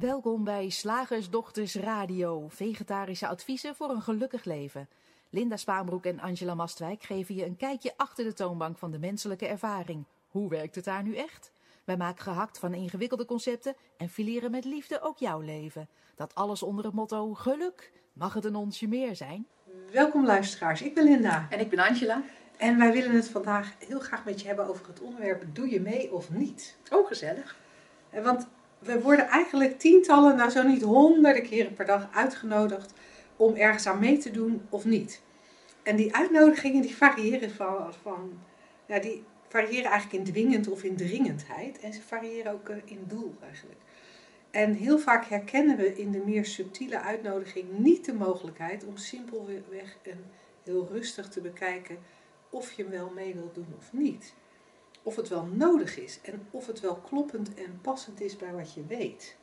Welkom bij Slagersdochters Radio, vegetarische adviezen voor een gelukkig leven. Linda Spaanbroek en Angela Mastwijk geven je een kijkje achter de toonbank van de menselijke ervaring. Hoe werkt het daar nu echt? Wij maken gehakt van ingewikkelde concepten en fileren met liefde ook jouw leven. Dat alles onder het motto geluk. Mag het een onsje meer zijn? Welkom luisteraars, ik ben Linda. En ik ben Angela. En wij willen het vandaag heel graag met je hebben over het onderwerp doe je mee of niet? Oh, gezellig. En Want we worden eigenlijk tientallen, nou zo niet honderden keren per dag uitgenodigd om ergens aan mee te doen of niet. En die uitnodigingen die variëren van, van ja, die variëren eigenlijk in dwingend of in dringendheid. En ze variëren ook eh, in doel eigenlijk. En heel vaak herkennen we in de meer subtiele uitnodiging niet de mogelijkheid om simpelweg en heel rustig te bekijken of je wel mee wilt doen of niet. Of het wel nodig is en of het wel kloppend en passend is bij wat je weet.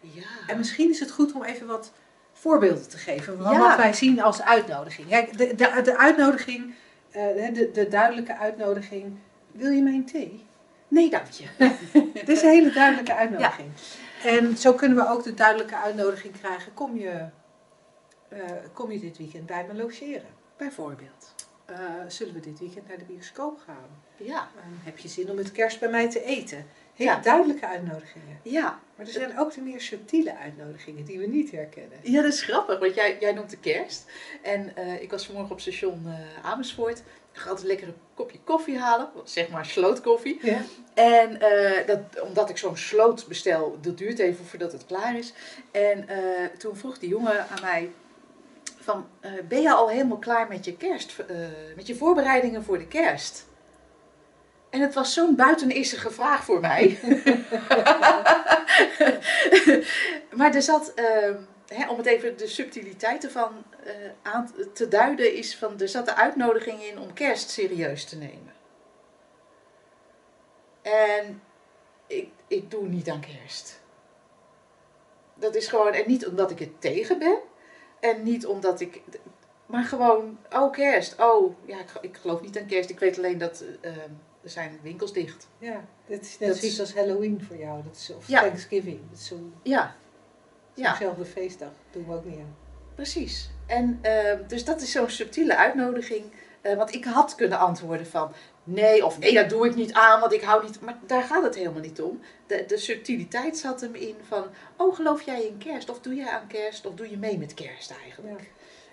Ja. En misschien is het goed om even wat voorbeelden te geven van Ja. wat wij zien als uitnodiging. Kijk, de, de, de uitnodiging, eh, de, de duidelijke uitnodiging, wil je mijn thee? Nee, dank je. Dit is een hele duidelijke uitnodiging. En zo kunnen we ook de duidelijke uitnodiging krijgen, kom je, eh, kom je dit weekend bij me logeren? Bijvoorbeeld. Eh, zullen we dit weekend naar de bioscoop gaan? Ja. Heb je zin om met kerst bij mij te eten? Hele Ja. duidelijke uitnodigingen. Ja. Maar er zijn ook de meer subtiele uitnodigingen die we niet herkennen. Ja, dat is grappig, want jij, jij noemt de kerst. En eh, ik was vanmorgen op station eh, Amersfoort. Ik ga altijd lekker een kopje koffie halen, zeg maar slootkoffie. Ja. En eh, dat, omdat ik zo'n sloot bestel, dat duurt even voordat het klaar is. En toen vroeg die jongen aan mij van, ben je al helemaal klaar met je kerst, met je voorbereidingen voor de kerst? En het was zo'n buitenissige vraag voor mij. maar er zat, ehm, hè, om het even de subtiliteiten van eh, aan te duiden, is van er zat de uitnodiging in om kerst serieus te nemen. En ik, ik doe niet aan kerst. Dat is gewoon, en niet omdat ik het tegen ben, en niet omdat ik, maar gewoon, oh kerst, oh ja, ik, ik geloof niet aan kerst. Ik weet alleen dat eh, ehm, zijn winkels dicht. Ja, dit is net Dat zoiets is- als Halloween voor jou. Dat is, of Ja. Thanksgiving. Dat is zo'n Ja, ja. zo'nzelfde feestdag. doen we ook niet aan. Precies. En ehm, dus dat is zo'n subtiele uitnodiging. Eh, want ik had kunnen antwoorden van nee of nee, dat doe ik niet aan, want ik hou niet. Maar daar gaat het helemaal niet om. De, de subtiliteit zat hem in van oh, geloof jij in kerst? Of doe jij aan kerst? Of doe je mee met kerst eigenlijk? Ja.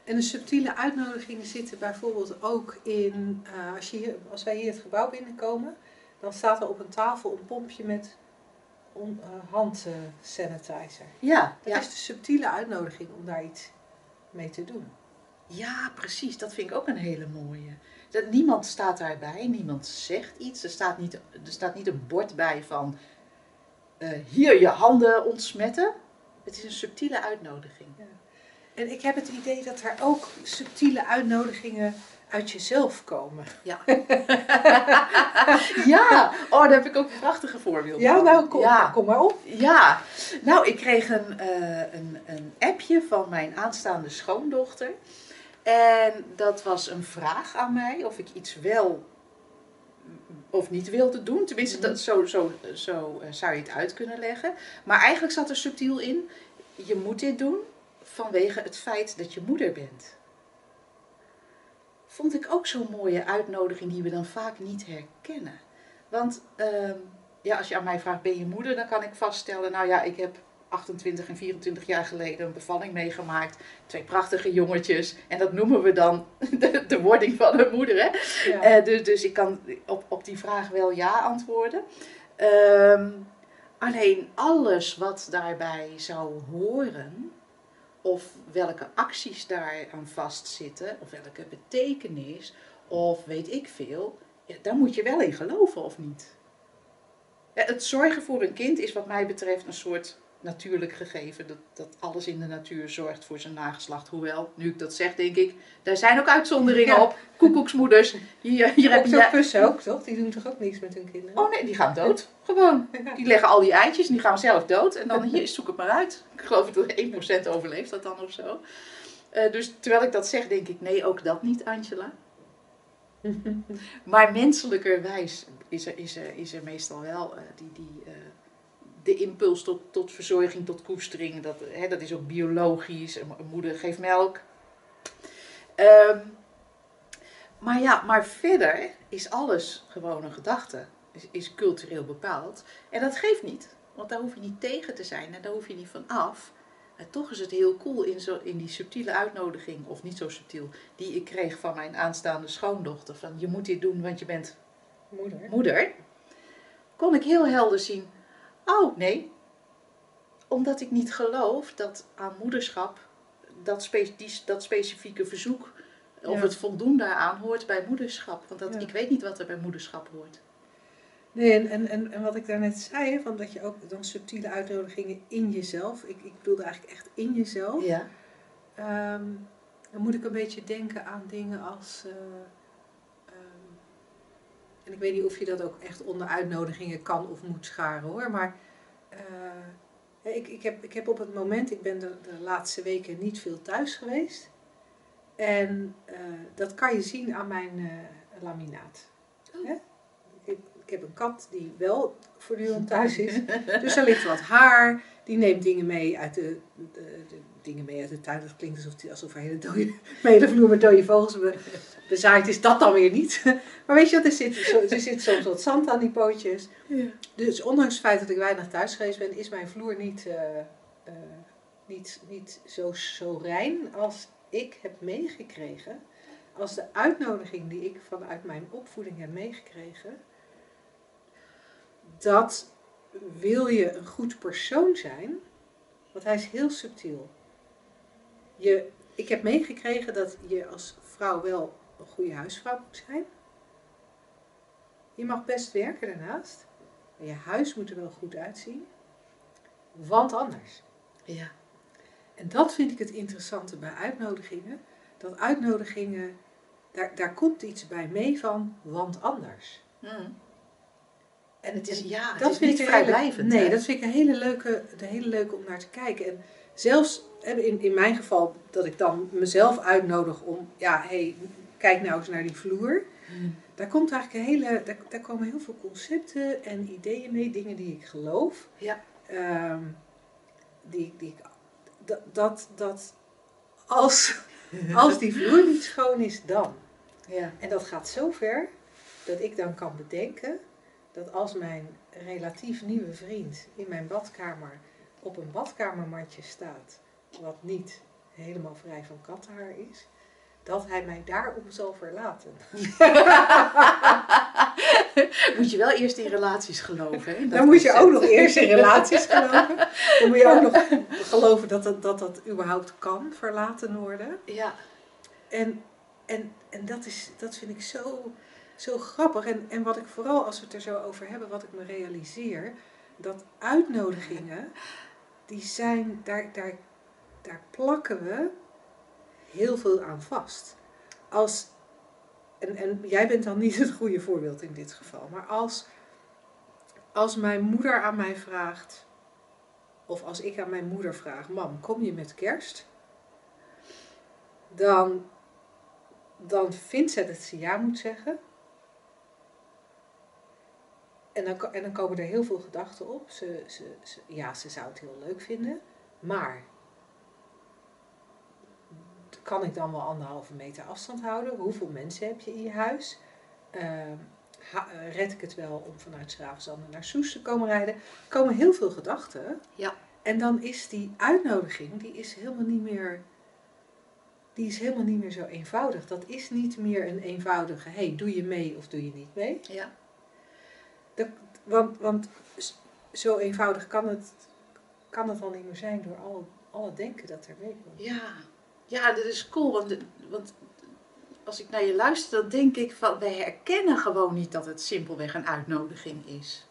En de subtiele uitnodigingen zitten bijvoorbeeld ook in, eh, als, je hier, als wij hier het gebouw binnenkomen, dan staat er op een tafel een pompje met on, eh, handsanitizer. Ja, Dat ja. is de subtiele uitnodiging om daar iets mee te doen. ja, precies. Dat vind ik ook een hele mooie. Dat, niemand staat daarbij, niemand zegt iets. Er staat niet, er staat niet een bord bij van eh, hier je handen ontsmetten. Het is een subtiele uitnodiging. En ik heb het idee dat er ook subtiele uitnodigingen uit jezelf komen. Ja. ja, oh, daar heb ik ook prachtige voorbeelden Ja, van. nou kom, ja. kom maar op. Ja, nou, ik kreeg een, eh, een, een appje van mijn aanstaande schoondochter. En dat was een vraag aan mij of ik iets wel of niet wilde doen. Tenminste, dat, zo, zo, zo eh, zou je het uit kunnen leggen. Maar eigenlijk zat er subtiel in, je moet dit doen vanwege het feit dat je moeder bent. Vond ik ook zo'n mooie uitnodiging die we dan vaak niet herkennen. Want ehm, ja, als je aan mij vraagt, ben je moeder? Dan kan ik vaststellen, nou ja, ik heb 28 en 24 jaar geleden een bevalling meegemaakt. Twee prachtige jongetjes. En dat noemen we dan de, de wording van een moeder. Hè? Ja. Eh, dus, dus ik kan op, op die vraag wel ja antwoorden. Ehm, alleen alles wat daarbij zou horen, of welke acties daar aan vastzitten, of welke betekenis, of weet ik veel, ja, daar moet je wel in geloven of niet. Het zorgen voor een kind is wat mij betreft een soort natuurlijk gegeven. Dat, dat alles in de natuur zorgt voor zijn nageslacht. Hoewel, nu ik dat zeg, denk ik, daar zijn ook uitzonderingen Ja. op. Koekoeksmoeders. Hier, hier heb je... Octopussen ook, toch? Die doen toch ook niks met hun kinderen? Oh nee, die gaan dood. Gewoon. Die leggen al die eitjes en die gaan zelf dood. En dan hier, zoek het maar uit. Ik geloof dat 1% overleeft dat dan of zo. Eh, dus terwijl ik dat zeg, denk ik, nee, ook dat niet, Angela. Maar menselijkerwijs is er, is er, is er meestal wel eh, die, die, eh, de impuls tot, tot verzorging, tot koestering, dat, hè, dat is ook biologisch. Een een moeder geeft melk. Ehm, maar ja, maar verder is alles gewoon een gedachte. Is, is cultureel bepaald. En dat geeft niet. Want daar hoef je niet tegen te zijn en daar hoef je niet van af. En toch is het heel cool in, zo, in die subtiele uitnodiging, of niet zo subtiel, die ik kreeg van mijn aanstaande schoondochter. Van je moet dit doen, want je bent Moeder. moeder. Kon ik heel helder zien, oh nee, omdat ik niet geloof dat aan moederschap dat, spe die, dat specifieke verzoek of Ja. het voldoen daaraan hoort bij moederschap. Want dat, Ja. ik weet niet wat er bij moederschap hoort. Nee, en, en, en, en wat ik daarnet zei, van dat je ook dan subtiele uitnodigingen in jezelf, ik, ik bedoelde eigenlijk echt in jezelf. Ja. Ehm, dan moet ik een beetje denken aan dingen als. eh, en ik weet niet of je dat ook echt onder uitnodigingen kan of moet scharen hoor. Maar eh, ik, ik, heb, ik heb op het moment, ik ben de, de laatste weken niet veel thuis geweest. En eh, dat kan je zien aan mijn eh, laminaat. Oh. Hè? Ik, ik heb een kat die wel voortdurend thuis is. Dus er ligt wat haar. Die neemt dingen mee uit de, de, de dingen mee uit de tuin. Dat klinkt alsof, die, alsof er hele, dode, hele vloer met dode vogels bezaaid is. Dat dan weer niet. Maar weet je wat, er zit, er zit soms wat zand aan die pootjes. Ja. Dus ondanks het feit dat ik weinig thuis geweest ben, is mijn vloer niet, eh, eh, niet, niet zo, zo rein als ik heb meegekregen. Als de uitnodiging die ik vanuit mijn opvoeding heb meegekregen. Dat wil je een goed persoon zijn, want hij is heel subtiel. Je, ik heb meegekregen dat je als vrouw wel een goede huisvrouw moet zijn. Je mag best werken daarnaast. Maar je huis moet er wel goed uitzien. Want anders. Ja. En dat vind ik het interessante bij uitnodigingen. Dat uitnodigingen, daar, daar komt iets bij mee van, want anders. Mm. En Het is, ja, het dat is vind niet vrijblijvend. nee, hè? dat vind ik een hele leuke, een hele leuke om naar te kijken. En zelfs in, in mijn geval, dat ik dan mezelf uitnodig om, ja, hey, kijk nou eens naar die vloer. Mm. Daar komt eigenlijk een hele, daar, daar komen heel veel concepten en ideeën mee, dingen die ik geloof. Ja. Ehm, die, die ik, dat, dat, dat als, als die vloer niet schoon is, dan. Ja. En dat gaat zo ver dat ik dan kan bedenken dat als mijn relatief nieuwe vriend in mijn badkamer op een badkamermatje staat, wat niet helemaal vrij van kattenhaar is, dat hij mij daarom zal verlaten. moet je wel eerst in relaties geloven. Hè? Dat Dan moet je ook nog eerst in relaties geloven. Dan moet je ook nog geloven dat dat, dat, dat überhaupt kan verlaten worden. Ja. En, en, en dat, is, dat vind ik zo, zo grappig. En, en wat ik vooral, als we het er zo over hebben, wat ik me realiseer, dat uitnodigingen, die zijn, daar, daar, daar plakken we heel veel aan vast. Als, en, en jij bent dan niet het goede voorbeeld in dit geval, maar als, als mijn moeder aan mij vraagt, of als ik aan mijn moeder vraag, mam, kom je met kerst? Dan dan vindt ze dat ze ja moet zeggen. En dan, en dan komen er heel veel gedachten op. Ze, ze, ze- ja, ze zou het heel leuk vinden. Maar kan ik dan wel anderhalve meter afstand houden? Hoeveel mensen heb je in je huis? Ehm, ha- eh, red ik het wel om vanuit Schravenzanden naar Soes te komen rijden? Er komen heel veel gedachten. Ja. En dan is die uitnodiging, die is helemaal niet meer die is helemaal niet meer zo eenvoudig. Dat is niet meer een eenvoudige, hey, doe je mee of doe je niet mee? Ja. Dat, want, want zo eenvoudig kan het, kan het al niet meer zijn door al, al het denken dat er mee komt. Ja. Ja, dat is cool. Want, want als ik naar je luister, dan denk ik van... wij herkennen gewoon niet dat het simpelweg een uitnodiging is.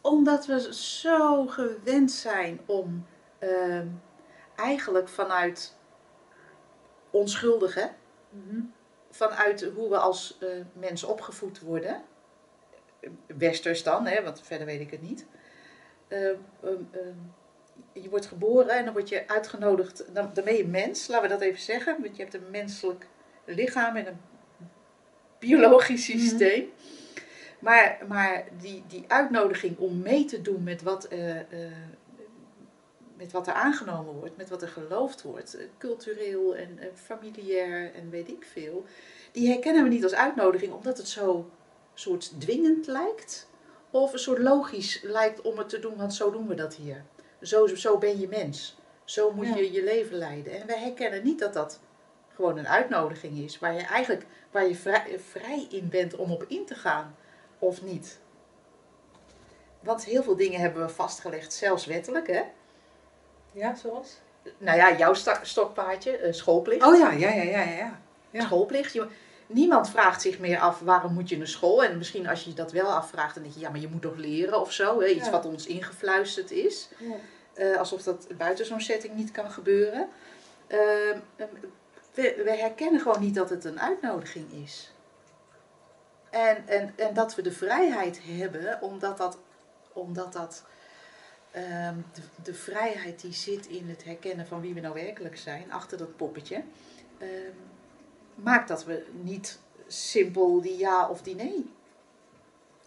Omdat we zo gewend zijn om ehm, eigenlijk vanuit onschuldig, hè? vanuit hoe we als eh mensen opgevoed worden, westers dan, hè, want verder weet ik het niet. Eh, ehm, ehm, je wordt geboren en dan word je uitgenodigd, dan, dan ben je mens, laten we dat even zeggen, want je hebt een menselijk lichaam en een biologisch Mhm. systeem. Maar, maar die, die uitnodiging om mee te doen met wat, eh, eh, met wat er aangenomen wordt, met wat er geloofd wordt, eh, cultureel en familiair en weet ik veel, die herkennen we niet als uitnodiging omdat het zo soort dwingend lijkt. Of een soort logisch lijkt om het te doen, want zo doen we dat hier. Zo, zo ben je mens. Zo moet Ja. je je leven leiden. En wij herkennen niet dat dat gewoon een uitnodiging is. Waar je eigenlijk waar je vrij, vrij in bent om op in te gaan. Of niet. Want heel veel dingen hebben we vastgelegd, zelfs wettelijk. Hè? Ja, zoals? Nou ja, jouw stokpaardje, eh, schoolplicht. Oh ja, ja, ja, ja, ja, ja. Ja. Schoolplicht. Je- niemand vraagt zich meer af waarom moet je naar school. En misschien als je dat wel afvraagt, dan denk je ja, maar je moet toch leren of zo. Hè? Iets Ja. wat ons ingefluisterd is. Ja. Eh, alsof dat buiten zo'n setting niet kan gebeuren. Ehm, ehm, we, we herkennen gewoon niet dat het een uitnodiging is. En, en, en dat we de vrijheid hebben, omdat dat, omdat dat ehm, de, de vrijheid die zit in het herkennen van wie we nou werkelijk zijn, achter dat poppetje, maakt dat we niet simpel die ja of die nee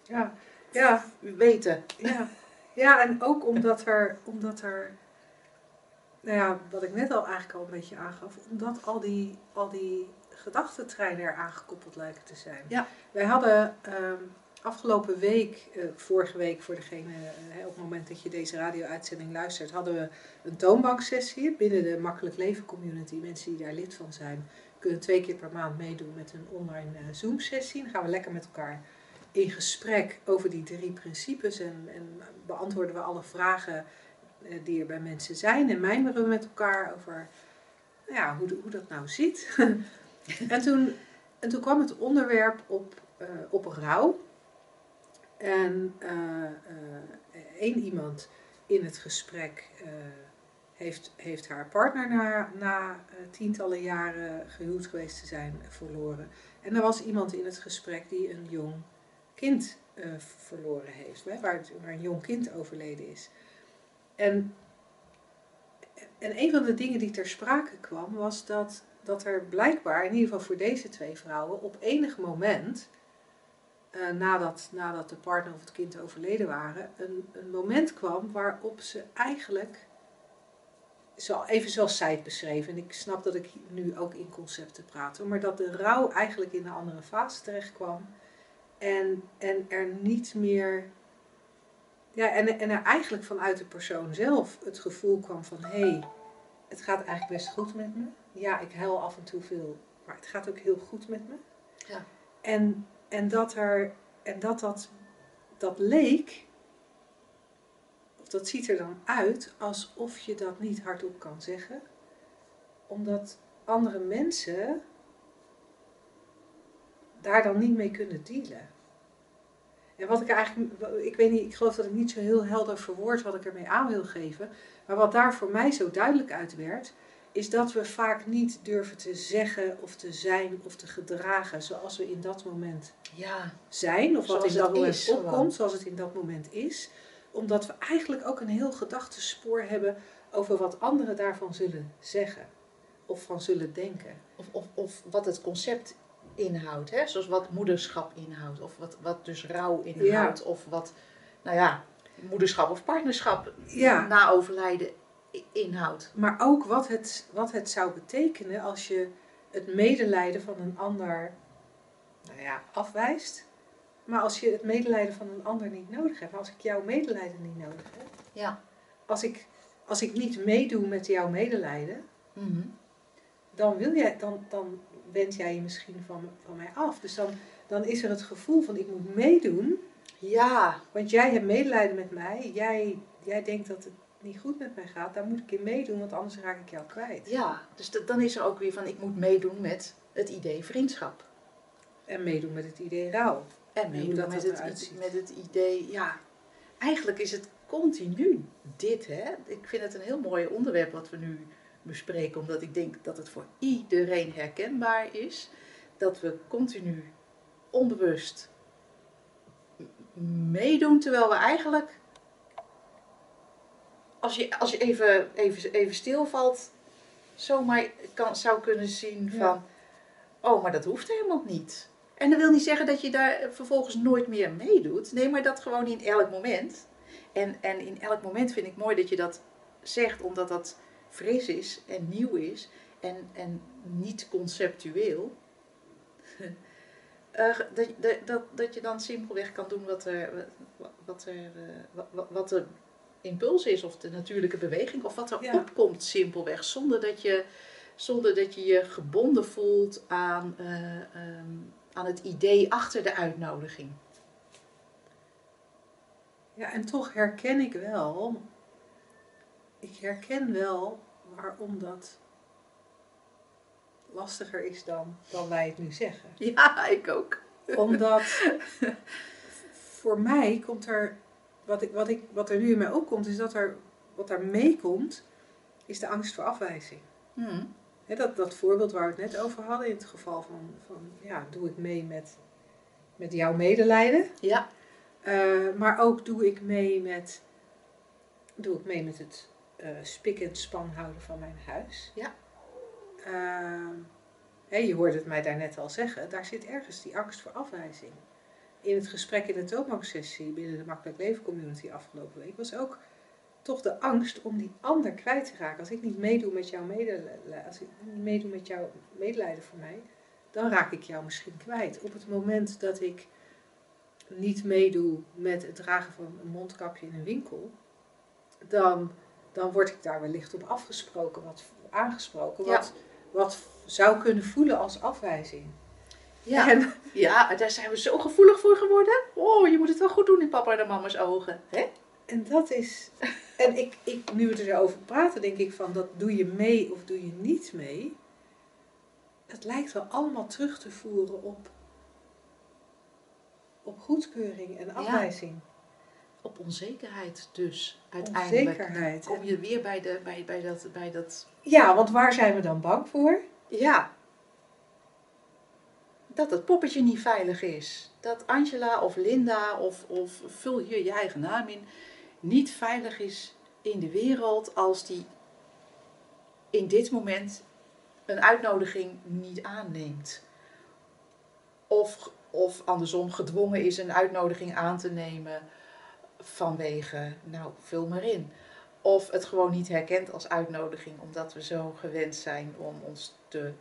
Ja. Ja. weten. Ja, ja en ook omdat er, omdat er, nou ja, wat ik net al eigenlijk al een beetje aangaf, omdat al die, al die gedachtentreinen er aangekoppeld lijken te zijn. Ja. Wij hadden ehm, afgelopen week, eh, vorige week voor degene, eh, op het moment dat je deze radio-uitzending luistert, hadden we een toonbanksessie binnen de Makkelijk Leven Community. Mensen die daar lid van zijn, kunnen twee keer per maand meedoen met een online eh, Zoom-sessie. Dan gaan we lekker met elkaar in gesprek over die drie principes en, en beantwoorden we alle vragen eh, die er bij mensen zijn en mijmeren we met elkaar over nou ja, hoe, hoe dat nou zit. en, toen, en toen kwam het onderwerp op, eh, op rouw. En eh, één iemand in het gesprek heeft, heeft haar partner na, na eh, tientallen jaren gehuwd geweest te zijn verloren. En er was iemand in het gesprek die een jong kind eh, verloren heeft, waar een jong kind overleden is. En, en een van de dingen die ter sprake kwam, was dat, dat er blijkbaar, in ieder geval voor deze twee vrouwen, op enig moment, eh, nadat, nadat de partner of het kind overleden waren, een, een moment kwam waarop ze eigenlijk, zo, even zoals zij het beschreef, en ik snap dat ik nu ook in concepten praat, maar dat de rouw eigenlijk in een andere fase terecht kwam. En, en er niet meer. Ja, en, en er eigenlijk vanuit de persoon zelf het gevoel kwam van hé, hey, het gaat eigenlijk best goed met me. Ja, ik huil af en toe veel, maar het gaat ook heel goed met me. Ja. En, en dat er en dat, dat dat leek, dat ziet er dan uit alsof je dat niet hardop kan zeggen, omdat andere mensen daar dan niet mee kunnen dealen. En wat ik eigenlijk, ik weet niet, ik geloof dat ik niet zo heel helder verwoord wat ik ermee aan wil geven. Maar wat daar voor mij zo duidelijk uit werd, is dat we vaak niet durven te zeggen of te zijn of te gedragen zoals we in dat moment Ja, zijn. Of wat Zoals in dat moment is, opkomt, zoals het in dat moment is. Omdat we eigenlijk ook een heel gedachtespoor hebben over wat anderen daarvan zullen zeggen. Of van zullen denken. of, of, of wat het concept inhoudt, hè? zoals wat moederschap inhoudt, of wat, wat dus rouw inhoudt, of wat, nou ja, moederschap of partnerschap Ja. na overlijden inhoudt. Maar ook wat het, wat het zou betekenen als je het medelijden van een ander nou ja, afwijst. Maar als je het medelijden van een ander niet nodig hebt. Als ik jouw medelijden niet nodig heb. Ja. Als ik, als ik niet meedoe met jouw medelijden. Mhm. Dan, wil jij, dan, dan wend jij je misschien van, van mij af. Dus dan, dan is er het gevoel van ik moet meedoen. Ja, Want jij hebt medelijden met mij. Jij, jij denkt dat het niet goed met mij gaat. Daar moet ik in meedoen. Want anders raak ik jou kwijt. ja, dus dan is er ook weer van, ik moet meedoen met het idee vriendschap. En meedoen met het idee rouw. En meedoen dat met, het, met het idee, ja, eigenlijk is het continu dit, hè. Ik vind het een heel mooi onderwerp wat we nu bespreken, omdat ik denk dat het voor iedereen herkenbaar is. Dat we continu onbewust meedoen, terwijl we eigenlijk, als je, als je even, even, even stilvalt, zomaar kan, zou kunnen zien Ja. van, oh, maar dat hoeft helemaal niet. En dat wil niet zeggen dat je daar vervolgens nooit meer meedoet. Nee, maar dat gewoon in elk moment. En, en in elk moment vind ik mooi dat je dat zegt, omdat dat fris is en nieuw is en, en niet conceptueel. Uh, dat, dat, dat, dat je dan simpelweg kan doen wat er, wat er, uh, wat, wat de impuls is, of de natuurlijke beweging, of wat er Ja. opkomt simpelweg, zonder dat je, zonder dat je je gebonden voelt aan, eh, ehm, aan het idee achter de uitnodiging. Ja, en toch herken ik wel, ik herken wel waarom dat lastiger is dan, dan wij het nu zeggen. Ja, ik ook. Omdat voor mij komt er, wat, ik, wat, ik, wat er nu in mij opkomt, is dat er, wat er meekomt, is de angst voor afwijzing. Hm. Dat, dat voorbeeld waar we het net over hadden, in het geval van, van ja, doe ik mee met, met jouw medelijden. Ja, Eh, maar ook doe ik mee met, doe ik mee met het eh, spik en span houden van mijn huis. Ja. Hè, je hoorde het mij daarnet al zeggen, daar zit ergens die angst voor afwijzing. In het gesprek in de toonbanksessie binnen de Makkelijk Leven Community afgelopen week was ook toch de angst om die ander kwijt te raken. Als ik niet meedoe met jouw medelijden, als ik niet meedoe met jouw medelijden voor mij, dan raak ik jou misschien kwijt. Op het moment dat ik niet meedoe met het dragen van een mondkapje in een winkel, dan, dan word ik daar wellicht op afgesproken, wat, aangesproken, Ja. wat, wat zou kunnen voelen als afwijzing. ja. En, ja, daar zijn we zo gevoelig voor geworden. Oh, je moet het wel goed doen in papa en mama's ogen. Hè? en dat is. En ik, ik, nu we erover praten, denk ik van dat doe je mee of doe je niet mee. Het lijkt wel allemaal terug te voeren op, op goedkeuring en afwijzing. Op onzekerheid dus, uiteindelijk. Onzekerheid. Kom je weer bij, de, bij, bij, dat, bij dat... Ja, want waar zijn we dan bang voor? Ja. Dat het poppetje niet veilig is. Dat Angela of Linda of, of vul hier je eigen naam in, niet veilig is in de wereld als die in dit moment een uitnodiging niet aanneemt. Of, of andersom gedwongen is een uitnodiging aan te nemen vanwege, nou, vul maar in. Of het gewoon niet herkent als uitnodiging, omdat we zo gewend zijn om ons te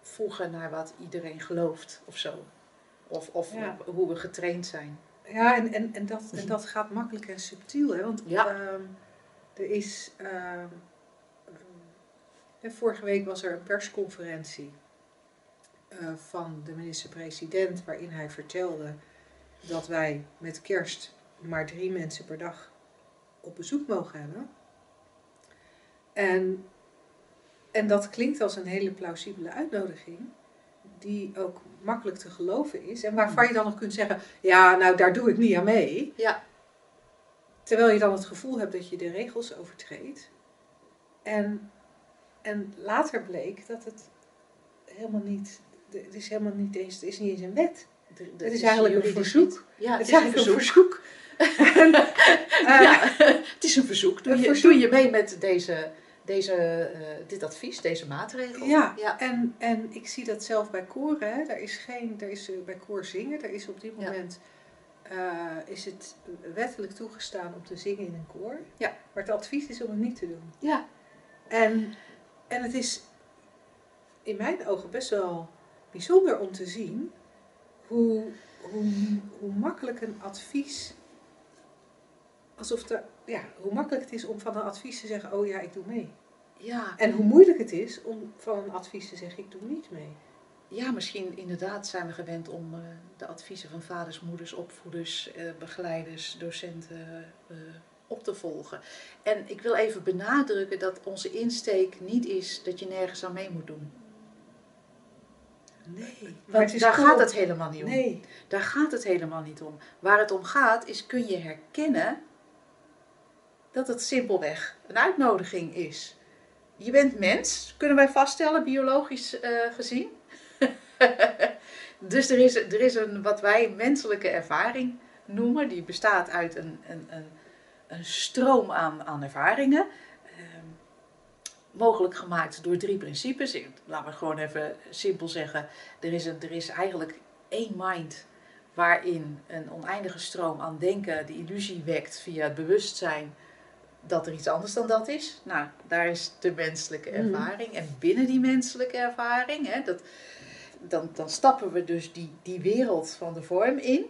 voegen naar wat iedereen gelooft of zo. Of, of Ja. hoe we getraind zijn. Ja, en, en, en, dat, en dat gaat makkelijk en subtiel. Hè? Want Ja. ehm, er is. ehm, eh, vorige week was er een persconferentie eh, van de minister-president. waarin hij vertelde dat wij met kerst maar drie mensen per dag op bezoek mogen hebben. En, en dat klinkt als een hele plausibele uitnodiging. Die ook makkelijk te geloven is. En waarvan je dan nog kunt zeggen: ja, nou daar doe ik niet aan mee. Ja. Terwijl je dan het gevoel hebt dat je de regels overtreedt. En, en later bleek dat het helemaal niet, het is helemaal niet eens, het is niet eens een wet. Het is eigenlijk een verzoek. Ja, Het is eigenlijk een verzoek. Eh, ja, het is een verzoek. Doe, Een je, verzoek. doe je mee met deze, deze, eh, dit advies, deze maatregel? Ja, ja. En, en ik zie dat zelf bij koren. Hè. Er is geen, er is eh, bij koor zingen. Er is op dit Ja. moment eh, is het wettelijk toegestaan om te zingen in een koor. Ja. Maar het advies is om het niet te doen. ja. En, en het is in mijn ogen best wel bijzonder om te zien hoe, hoe, hoe makkelijk een advies. Alsof de, ja, hoe makkelijk het is om van een advies te zeggen: Oh ja, ik doe mee. Ja. En hoe moeilijk het is om van een advies te zeggen: Ik doe niet mee. ja, misschien inderdaad zijn we gewend om eh, de adviezen van vaders, moeders, opvoeders, eh, begeleiders, docenten eh, op te volgen. En ik wil even benadrukken dat onze insteek niet is dat je nergens aan mee moet doen. Nee. Want daar cool. gaat het helemaal niet om. Nee. Daar gaat het helemaal niet om. Waar het om gaat is kun je herkennen dat het simpelweg een uitnodiging is. Je bent mens, kunnen wij vaststellen, biologisch eh, gezien. dus er is, er is een wat wij menselijke ervaring noemen, die bestaat uit een, een, een, een stroom aan, aan ervaringen. Ehm, mogelijk gemaakt door drie principes. Laten we gewoon even simpel zeggen. Er is, een, er is eigenlijk één mind waarin een oneindige stroom aan denken de illusie wekt via het bewustzijn dat er iets anders dan dat is. Nou, daar is de menselijke Mhm. ervaring. En binnen die menselijke ervaring, hè, dat, dan, dan stappen we dus die, die wereld van de vorm in,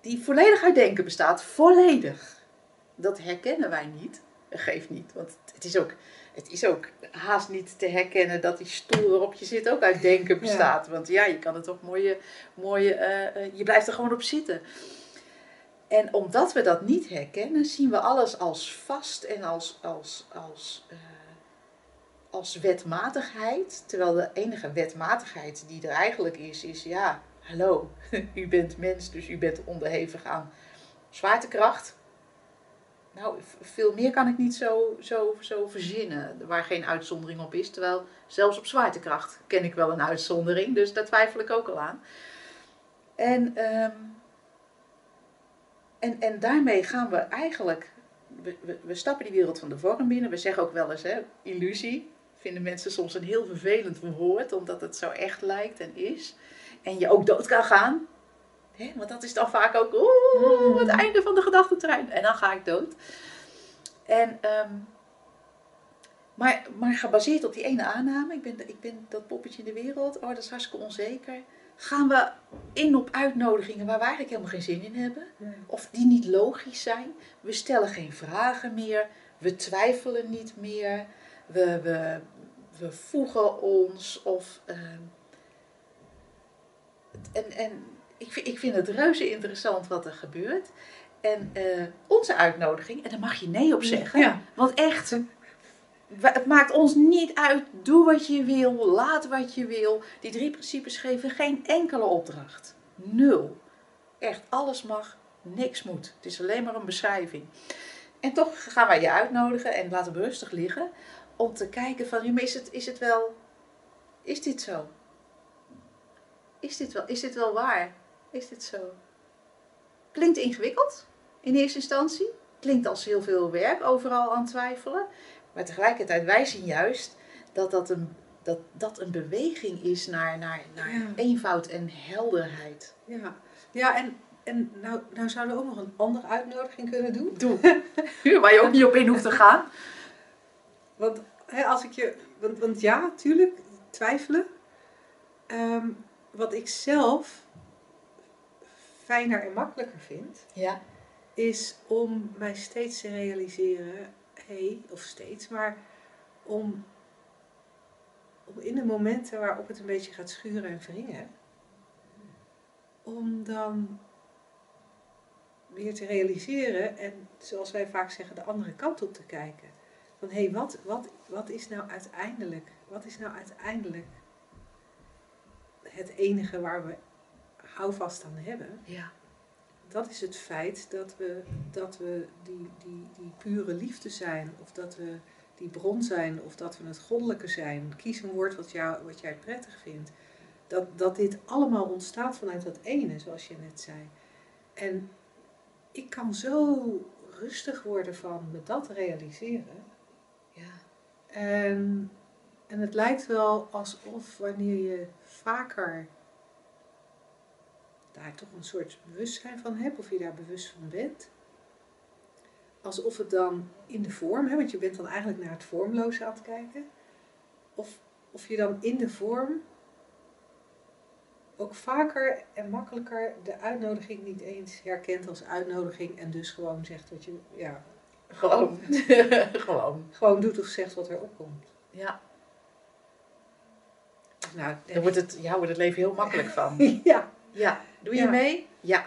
die volledig uit denken bestaat. Volledig. Dat herkennen wij niet. Geeft niet, want het is ook, het is ook haast niet te herkennen dat die stoel waarop je zit ook uit denken bestaat. Want ja, je kan het toch mooie, mooie eh, eh, je blijft er gewoon op zitten. En omdat we dat niet herkennen, zien we alles als vast en als, als, als, eh, als wetmatigheid. Terwijl de enige wetmatigheid die er eigenlijk is, is ja, hallo, u bent mens, dus u bent onderhevig aan zwaartekracht. Nou, veel meer kan ik niet zo, zo, zo verzinnen, waar geen uitzondering op is. Terwijl zelfs op zwaartekracht ken ik wel een uitzondering, dus daar twijfel ik ook al aan. En, ehm, en, en daarmee gaan we eigenlijk, we, we, we stappen die wereld van de vorm binnen. We zeggen ook wel eens, hè, illusie. Vinden mensen soms een heel vervelend woord, omdat het zo echt lijkt en is. En je ook dood kan gaan. Hè, want dat is dan vaak ook oeh, het einde van de gedachtentrein. En dan ga ik dood. En, ehm, maar, maar gebaseerd op die ene aanname, ik ben, ik ben dat poppetje in de wereld, oh dat is hartstikke onzeker. Gaan we in op uitnodigingen waar we eigenlijk helemaal geen zin in hebben. Of die niet logisch zijn. We stellen geen vragen meer. We twijfelen niet meer. We, we, we voegen ons. Of, ehm, en en ik, vind- ik vind het reuze interessant wat er gebeurt. En eh, onze uitnodiging, en daar mag je nee op zeggen. Ja. Want echt, het maakt ons niet uit. Doe wat je wil, laat wat je wil. Die drie principes geven geen enkele opdracht. Nul. Echt, alles mag, niks moet. Het is alleen maar een beschrijving. En toch gaan wij je uitnodigen en laten we rustig liggen. Om te kijken van, is het, is het wel, is dit zo? Is dit wel, is dit wel waar? Is dit zo? Klinkt ingewikkeld in eerste instantie. Klinkt als heel veel werk, overal aan twijfelen. Maar tegelijkertijd, wij zien juist dat dat een, dat, dat een beweging is naar, naar, naar Ja. eenvoud en helderheid. Ja, ja en, en nou, nou zouden we ook nog een andere uitnodiging kunnen doen. Doe. Waar je ook niet op in hoeft te gaan. Want hè, als ik je. Want, want ja, tuurlijk, twijfelen. Ehm, wat ik zelf fijner en makkelijker vind, Ja. is om mij steeds te realiseren, of steeds, maar om, om in de momenten waarop het een beetje gaat schuren en wringen, om dan weer te realiseren en zoals wij vaak zeggen, de andere kant op te kijken. Van hé, wat, wat, wat is nou uiteindelijk, wat is nou uiteindelijk het enige waar we houvast aan hebben? Ja. Dat is het feit dat we, dat we die, die, die pure liefde zijn, of dat we die bron zijn, of dat we het goddelijke zijn. Kies een woord wat, jou, wat jij prettig vindt. Dat, dat dit allemaal ontstaat vanuit dat ene, zoals je net zei. En ik kan zo rustig worden van me dat realiseren. Ja. En, en het lijkt wel alsof wanneer je vaker daar toch een soort bewustzijn van hebt, of je daar bewust van bent, alsof het dan in de vorm, hè, want je bent dan eigenlijk naar het vormloze aan het kijken, of, of je dan in de vorm ook vaker en makkelijker de uitnodiging niet eens herkent als uitnodiging en dus gewoon zegt wat je, ja, Gewoon. Gewoon. gewoon doet of zegt wat er opkomt. Ja. Nou, Daar wordt het, ja, wordt het leven heel makkelijk van. ja, Ja. Doe je Ja. mee? Ja.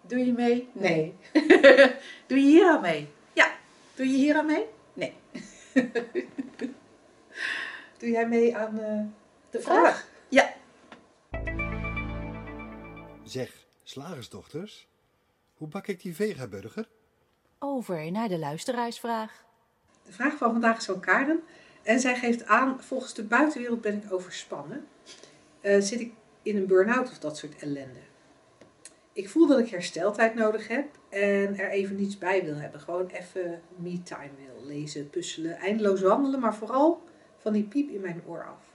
Doe je mee? Nee. Doe je hier aan mee? Ja. Doe je hier aan mee? Nee. doe jij mee aan eh, De vraag? Ja. Zeg, slagersdochters, hoe bak ik die vegaburger? Over naar de luisteraarsvraag. De vraag van vandaag is van Karen. En zij geeft aan, volgens de buitenwereld ben ik overspannen. Eh, zit ik in een burn-out of dat soort ellende. Ik voel dat ik hersteltijd nodig heb en er even niets bij wil hebben. Gewoon even me-time wil. Lezen, puzzelen, eindeloos wandelen, maar vooral van die piep in mijn oor af.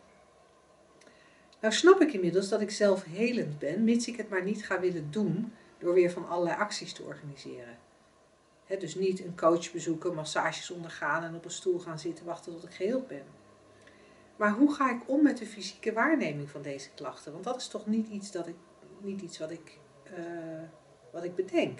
Nou snap ik inmiddels dat ik zelf helend ben, mits ik het maar niet ga willen doen door weer van allerlei acties te organiseren. Dus niet een coach bezoeken, massages ondergaan en op een stoel gaan zitten wachten tot ik geheeld ben. Maar hoe ga ik om met de fysieke waarneming van deze klachten? Want dat is toch niet iets, dat ik, niet iets wat, ik, eh, wat ik bedenk.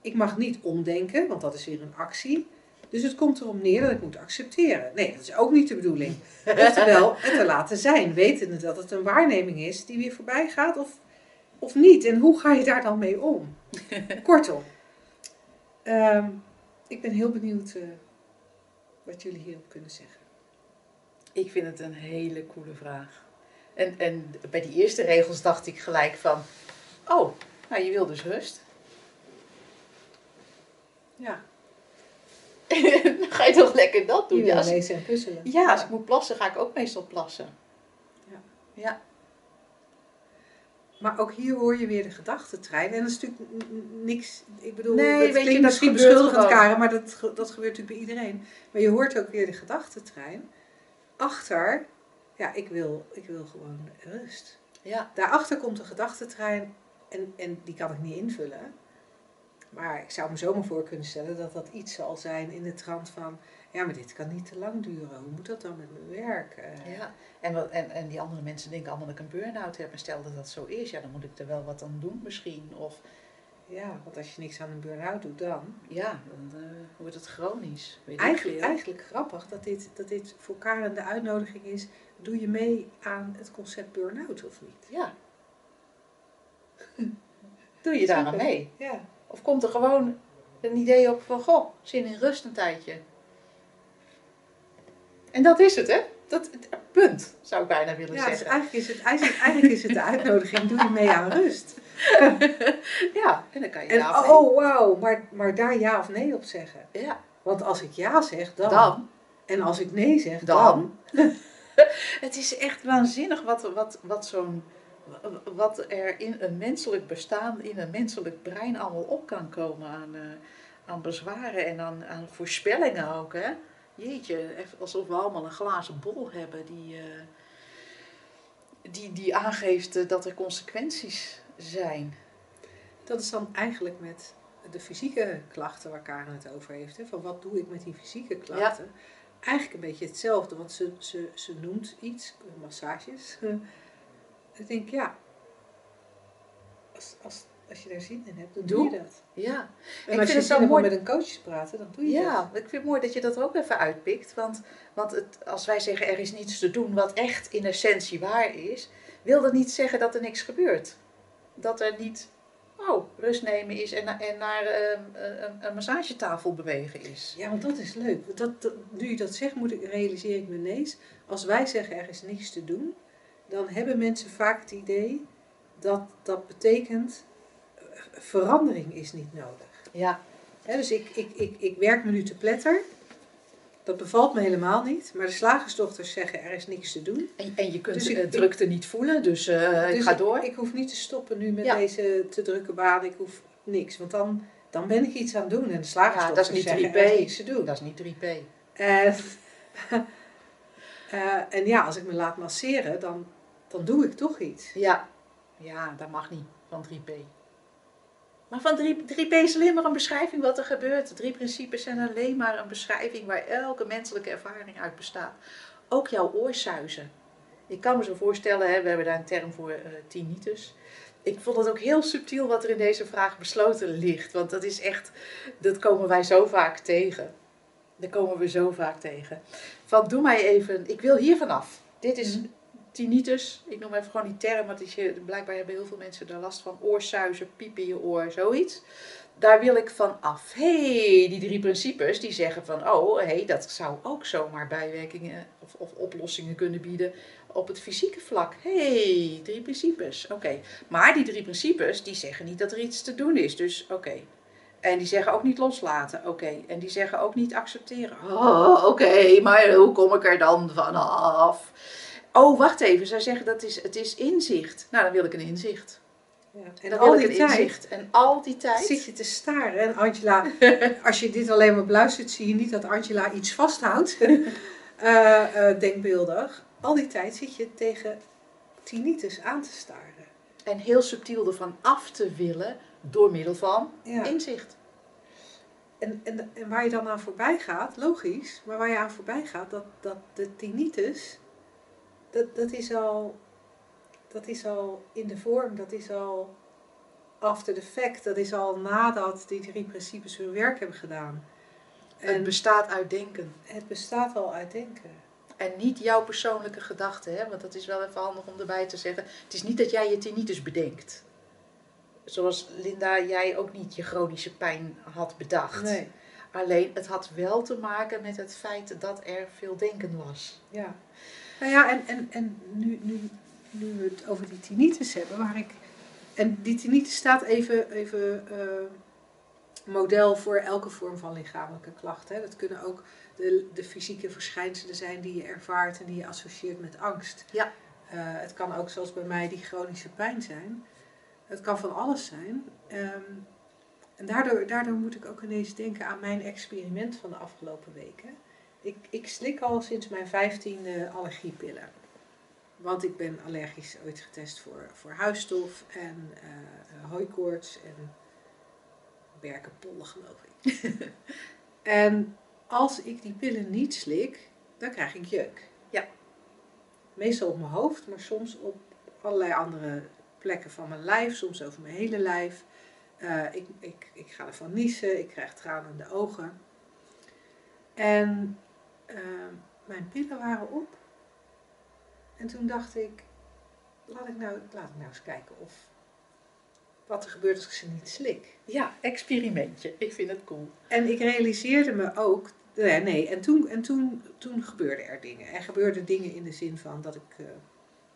Ik mag niet omdenken, want dat is weer een actie. Dus het komt erom neer dat ik moet accepteren. Nee, dat is ook niet de bedoeling. Oftewel, het te laten zijn, wetende dat het een waarneming is die weer voorbij gaat of, of niet. En hoe ga je daar dan mee om? Kortom, ehm, ik ben heel benieuwd eh, wat jullie hierop kunnen zeggen. Ik vind het een hele coole vraag. En, en bij die eerste regels dacht ik gelijk van, oh, nou je wil dus rust. Ja, dan ga je toch lekker dat doen. Ja, als, lezen en puzzelen. ja, als ik moet plassen, ga ik ook meestal plassen. Ja. Ja, Maar ook hier hoor je weer de gedachtentrein. En dat is natuurlijk niks. Ik bedoel, Nee, het weet je, dat misschien beschuldigend. Karen, maar dat, dat gebeurt natuurlijk bij iedereen. Maar je hoort ook weer de gedachtentrein. Achter, ja, ik wil, ik wil gewoon rust. ja, Daarachter komt de gedachtentrein en, en die kan ik niet invullen. Maar ik zou me zomaar voor kunnen stellen dat dat iets zal zijn in de trant van... Ja, maar dit kan niet te lang duren. Hoe moet dat dan met mijn werk? Eh, ja. En, wat, en, en die andere mensen denken allemaal dat ik een burn-out heb. En stel dat dat zo is, ja, dan moet ik er wel wat aan doen misschien. Of ja, want als je niks aan een burn-out doet dan... ja, dan eh, wordt het chronisch. Weet ik Eigenlijk, veel. eigenlijk grappig dat dit, dat dit voor Karen de uitnodiging is. Doe je mee aan het concept burn-out of niet? Ja. Doe je daar aan mee? Ja. Of komt er gewoon een idee op van, goh, zin in rust een tijdje. En dat is het, hè? Dat, het- punt, zou ik bijna willen Ja, dus zeggen. eigenlijk is, het, eigenlijk, is het de uitnodiging. Doe je mee aan rust. Ja, en dan kan je En ja of nee. oh, wauw, maar, maar daar ja of nee op zeggen. Ja, Want als ik ja zeg, dan. dan. En als ik nee zeg, dan. Dan. het is echt waanzinnig wat, wat, wat, zo'n, wat er in een menselijk bestaan, in een menselijk brein allemaal op kan komen aan, eh, aan bezwaren en aan, aan voorspellingen ook. Hè? Jeetje, alsof we allemaal een glazen bol hebben die, eh, die, die aangeeft eh, dat er consequenties zijn. Dat is dan eigenlijk met de fysieke klachten waar Karen het over heeft. Hè, van wat doe ik met die fysieke klachten? Eigenlijk een beetje hetzelfde, want ze, ze, ze noemt iets, massages. Ik denk, ja, als, als, als je daar zin in hebt, dan doe, Doe. je dat. Ja, En Ik als vind je het zo mooi- met een coach te praten, dan doe je dat. Ja, ik vind het mooi dat je dat er ook even uitpikt. Want, want het, als wij zeggen er is niets te doen wat echt in essentie waar is, wil dat niet zeggen dat er niks gebeurt. Dat er niet, oh, rust nemen is en, en naar ehm, een, een massagetafel bewegen is. Ja, want dat is leuk. Dat, dat, nu je dat zegt, moet ik, realiseer ik me ineens. Als wij zeggen er is niks te doen, dan hebben mensen vaak het idee dat dat betekent eh, verandering is niet nodig. Ja, dus ik, ik, ik, ik werk me nu te pletter. Dat bevalt me helemaal niet. Maar de slagersdochters zeggen er is niks te doen. en, en je kunt Dus ik- de drukte niet voelen, dus eh, ik dus ga door. Ik, hoef niet te stoppen nu met Ja. deze te drukke baan. Ik hoef niks. Want dan, dan ben ik iets aan het doen. En de ja, slagersdochters dat is niet zeggen 3P. er is niks te doen. Dat is niet 3P. En, eh, en ja, als ik me laat masseren, dan, dan doe ik toch iets. Ja, ja, dat mag niet van 3P. Maar van 3, 3P is alleen maar een beschrijving wat er gebeurt. Drie principes zijn alleen maar een beschrijving waar elke menselijke ervaring uit bestaat. Ook jouw oorsuizen. Ik kan me zo voorstellen, hè, we hebben daar een term voor, eh tinnitus. Ik vond het ook heel subtiel wat er in deze vraag besloten ligt. Want dat is echt, dat komen wij zo vaak tegen. Dat komen we zo vaak tegen. Van doe mij even, ik wil hier vanaf. Dit is Mhm. Tinnitus. Ik noem even gewoon die term, want je, blijkbaar hebben heel veel mensen daar last van. Oorsuizen, piep in je oor, zoiets. Daar wil ik van af. hey, die drie principes die zeggen van, oh, hey, dat zou ook zomaar bijwerkingen of, of oplossingen kunnen bieden op het fysieke vlak. hey, drie principes. Oké, maar die drie principes die zeggen niet dat er iets te doen is. Dus oké. En die zeggen ook niet loslaten. Oké. En die zeggen ook niet accepteren. Oh, oké. Maar hoe kom ik er dan vanaf? Oh, wacht even. Zij zeggen dat is, het is inzicht. Nou, dan wil ik een inzicht. Ja. En Dan al die tijd. En al die tijd. zit je te staren. En Angela, als je dit alleen maar beluistert, zie je niet dat Angela iets vasthoudt. Eh, eh, denkbeeldig. Al die tijd zit je tegen tinnitus aan te staren. En heel subtiel ervan af te willen door middel van Ja. inzicht. En, en, en waar je dan aan voorbij gaat, logisch, maar waar je aan voorbij gaat, dat, dat de tinnitus, dat, dat, is al, dat is al in de vorm, dat is al after the fact, dat is al nadat die drie principes hun werk hebben gedaan. Het bestaat uit denken. het bestaat al uit denken. En niet jouw persoonlijke gedachten, hè? want dat is wel even handig om erbij te zeggen. Het is niet dat jij je tinnitus bedenkt. Zoals Linda, jij ook niet je chronische pijn had bedacht. Nee, Alleen het had wel te maken met het feit dat er veel denken was. ja. Nou ja, en, en, en nu, nu, nu we het over die tinnitus hebben, waar ik... En die tinnitus staat even, even eh, model voor elke vorm van lichamelijke klachten. Hè. Dat kunnen ook de, de fysieke verschijnselen zijn die je ervaart en die je associeert met angst. Ja. Eh, het kan ook zoals bij mij die chronische pijn zijn. Het kan van alles zijn. Ehm, en daardoor, daardoor moet ik ook ineens denken aan mijn experiment van de afgelopen weken. Ik, ik slik al sinds mijn vijftiende allergiepillen. Want ik ben allergisch ooit getest voor, voor huisstof en eh hooikoorts en berkenpollen geloof ik. en als ik die pillen niet slik, dan krijg ik jeuk. Ja. Meestal op mijn hoofd, maar soms op allerlei andere plekken van mijn lijf, soms over mijn hele lijf. Eh, ik, ik, ik ga ervan niezen, ik krijg tranen in de ogen. En eh, mijn pillen waren op. En toen dacht ik, laat ik nou, laat ik nou eens kijken of wat er gebeurt als ik ze niet slik. Ja, experimentje. Ik vind het cool. En ik realiseerde me ook, nee, nee en, toen, en toen, toen gebeurden er dingen. Er gebeurden dingen in de zin van dat ik eh, een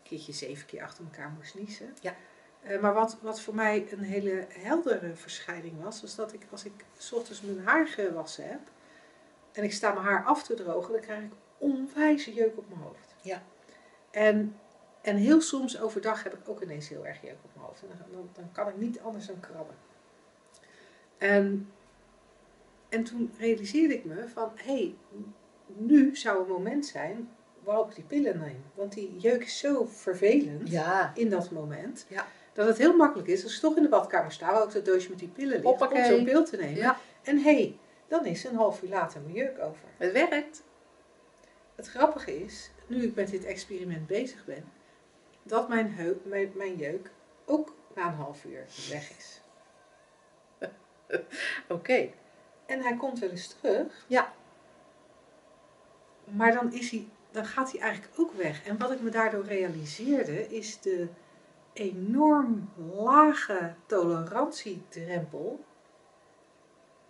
keertje zeven keer achter elkaar moest niezen. Ja. Eh, maar wat, wat voor mij een hele heldere verschijning was, was dat ik als ik 's ochtends mijn haar gewassen heb en ik sta mijn haar af te drogen, dan krijg ik onwijze jeuk op mijn hoofd. Ja. En, en heel soms overdag heb ik ook ineens heel erg jeuk op mijn hoofd. En dan, dan, dan kan ik niet anders dan krabben. En, en toen realiseerde ik me van, hé, hey, nu zou een moment zijn waarop ik die pillen neem. Want die jeuk is zo vervelend Ja. in dat moment. Ja. Dat het heel makkelijk is, als ik toch in de badkamer sta, waar ook dat doosje met die pillen ligt, om zo'n pil te nemen. Ja. En hé, hey, dan is een half uur later mijn jeuk over. Het werkt. Het grappige is, nu ik met dit experiment bezig ben, dat mijn, heup, mijn, mijn jeuk ook na een half uur weg is. Oké. En hij komt wel eens terug. Ja. Maar dan, is hij, dan gaat hij eigenlijk ook weg. En wat ik me daardoor realiseerde, is de enorm lage tolerantiedrempel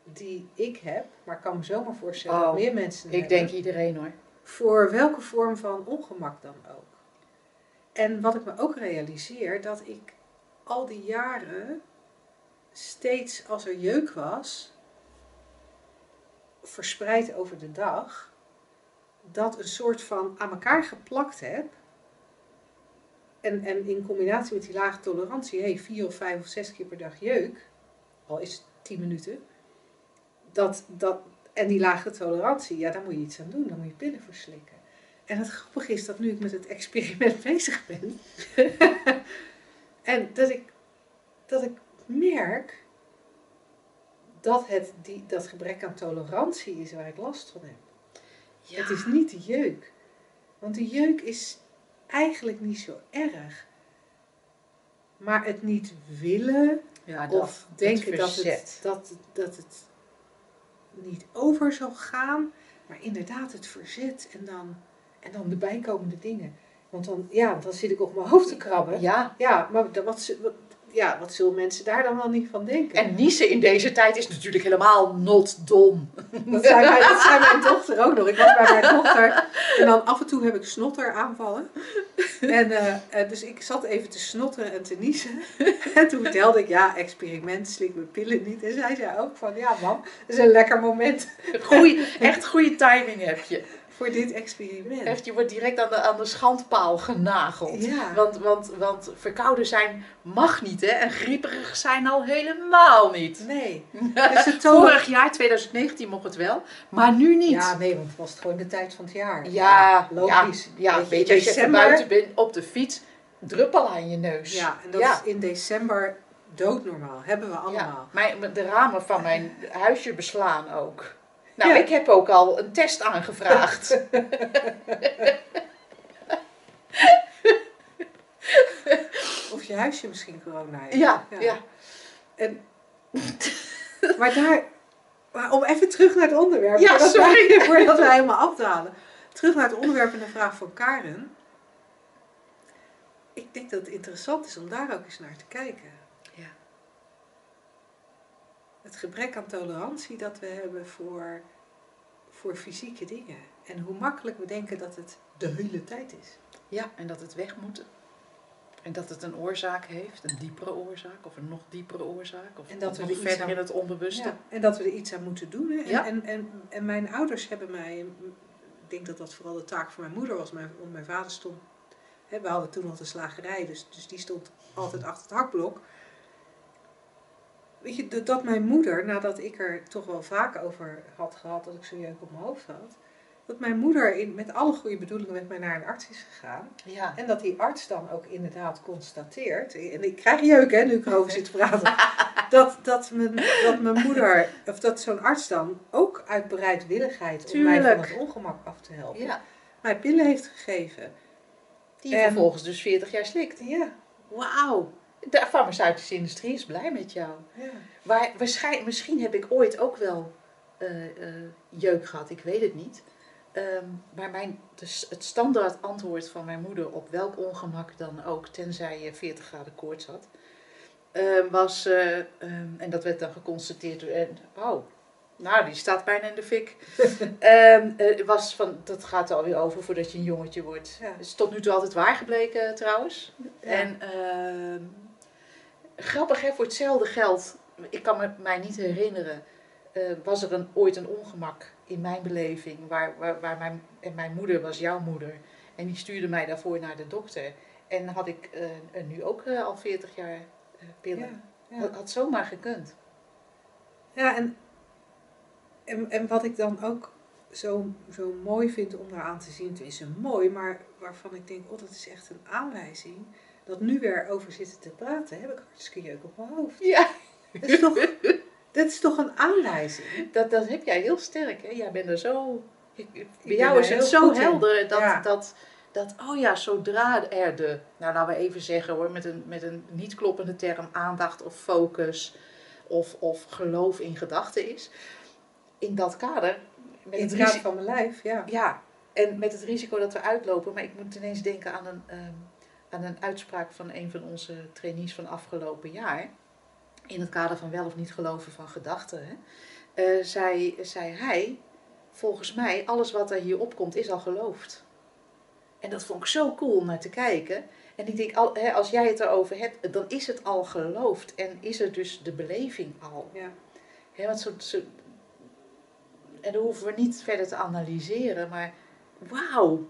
die ik heb. Maar ik kan me zomaar voorstellen dat Oh, meer mensen Ik hebben. denk iedereen hoor. voor welke vorm van ongemak dan ook. En wat ik me ook realiseer, dat ik al die jaren steeds als er jeuk was, verspreid over de dag, dat een soort van aan elkaar geplakt heb. En, en in combinatie met die lage tolerantie, hey, vier of vijf of zes keer per dag jeuk, al is het tien minuten, dat, dat, en die lage tolerantie, ja, daar moet je iets aan doen. Dan moet je pillen voor slikken. En het grappige is dat nu ik met het experiment bezig ben. en dat ik, dat ik merk dat het die, dat gebrek aan tolerantie is waar ik last van heb. Ja. Het is niet de jeuk. Want de jeuk is eigenlijk niet zo erg. Maar het niet willen ja, of denken het dat, het, dat, dat het niet over zal gaan, maar inderdaad het verzet en dan, en dan de bijkomende dingen. Want dan, ja, dan zit ik op mijn hoofd te krabben. Ja, Ja. maar wat, wat, ja, wat zullen mensen daar dan wel niet van denken? En niezen in deze tijd is natuurlijk helemaal not dom. dat, zei mijn, dat zei mijn dochter ook nog. Ik was bij mijn dochter en dan af en toe heb ik snotteraanvallen. En eh, eh, dus ik zat even te snotteren en te niezen. En toen vertelde ik, ja, experiment, slik mijn pillen niet. En zij zei ook van, ja man, dat is een lekker moment Goeie, echt goede timing heb je. Voor dit experiment. Echt, je wordt direct aan de, aan de schandpaal genageld. Ja. Want, want, want verkouden zijn mag niet, hè? En grieperig zijn al helemaal niet. Nee. Dus het tonen... Vorig jaar, 2019, mocht het wel, maar nu niet. Ja, nee, want het was gewoon de tijd van het jaar. ja, logisch. Ja, Weet je, weet je, als je buiten bent op de fiets, druppel aan je neus. Ja, en dat Ja. is in december doodnormaal. Hebben we allemaal. Ja, mijn, de ramen van mijn huisje beslaan ook. Nou, Ja. ik heb ook al een test aangevraagd. Of je huisje misschien corona heeft. ja, ja. En, maar daar, maar om even terug naar het onderwerp. Ja, voordat sorry. Wij, voordat wij helemaal afdalen. Terug naar het onderwerp en de vraag van Karen. Ik denk dat het interessant is om daar ook eens naar te kijken. Het gebrek aan tolerantie dat we hebben voor, voor fysieke dingen. En hoe makkelijk we denken dat het de hele tijd is. Ja, en dat het weg moet. En dat het een oorzaak heeft, een diepere oorzaak of een nog diepere oorzaak. Of En dat we nog er verder aan- in het onbewuste. Ja, en dat we er iets aan moeten doen. En, Ja. en, en, en mijn ouders hebben mij, ik denk dat dat vooral de taak van mijn moeder was, mijn, want mijn vader stond, hè, we hadden toen al een slagerij, dus, dus die stond altijd achter het hakblok. Weet je, dat- mijn moeder, nadat ik er toch wel vaak over had gehad dat ik zo'n jeuk op mijn hoofd had, dat mijn moeder in, met alle goede bedoelingen met mij naar een arts is gegaan. Ja. En dat die arts dan ook inderdaad constateert, en ik krijg jeuk hè, nu ik erover zit te praten, dat, dat, mijn, dat mijn moeder, of dat zo'n arts dan ook uit bereidwilligheid om mij van het ongemak af te helpen, ja. mij pillen heeft gegeven. Die je En- vervolgens dus 40 jaar slikt. Ja, Wauw. De farmaceutische industrie is blij met jou. ja. Waar, waarschijnlijk, misschien heb ik ooit ook wel eh, eh, jeuk gehad, ik weet het niet. Ehm, maar mijn, dus het standaard antwoord van mijn moeder op welk ongemak dan ook, tenzij je 40 graden koorts had, ehm, was, eh, ehm, en dat werd dan geconstateerd door, en, oh, nou die staat bijna in de fik, was van, dat gaat er alweer over voordat je een jongetje wordt. Ja. Is tot nu toe altijd waar gebleken trouwens. Ja. En grappig hè, voor hetzelfde geld, ik kan me mij niet herinneren, eh, was er een, ooit een ongemak in mijn beleving, waar, waar, waar mijn, en mijn moeder was jouw moeder. En die stuurde mij daarvoor naar de dokter. En had ik eh, nu ook eh, al 40 jaar pillen. Ja, ja. Had, had zomaar gekund. Ja, en, en, en wat ik dan ook zo, zo mooi vind om daar aan te zien, het is een mooi, maar waarvan ik denk, oh dat is echt een aanwijzing, dat nu weer over zitten te praten, heb ik hartstikke jeuk op mijn hoofd. Ja, Dat is toch, dat is toch een aanwijzing? dat, dat heb jij heel sterk. Hè? Jij bent er zo. ik- ik- bij jou is het zo in. helder dat, Ja. dat, dat, oh ja, zodra er de, nou laten we even zeggen hoor, met een, met een niet kloppende term, aandacht of focus of, of geloof in gedachten is, in dat kader, met In het het kader risico, van mijn lijf, ja. ja, en met het risico dat we uitlopen, maar ik moet ineens denken aan een, ehm, aan een uitspraak van een van onze trainees van afgelopen jaar. In het kader van wel of niet geloven van gedachten. Hè, eh, zei, zei hij, volgens mij, alles wat er hier opkomt is al geloofd. En dat vond ik zo cool om naar te kijken. En ik denk, al, hè, als jij het erover hebt, dan is het al geloofd. En is er dus de beleving al. ja. Hè, want zo, zo, en dan hoeven we niet verder te analyseren, maar wauw.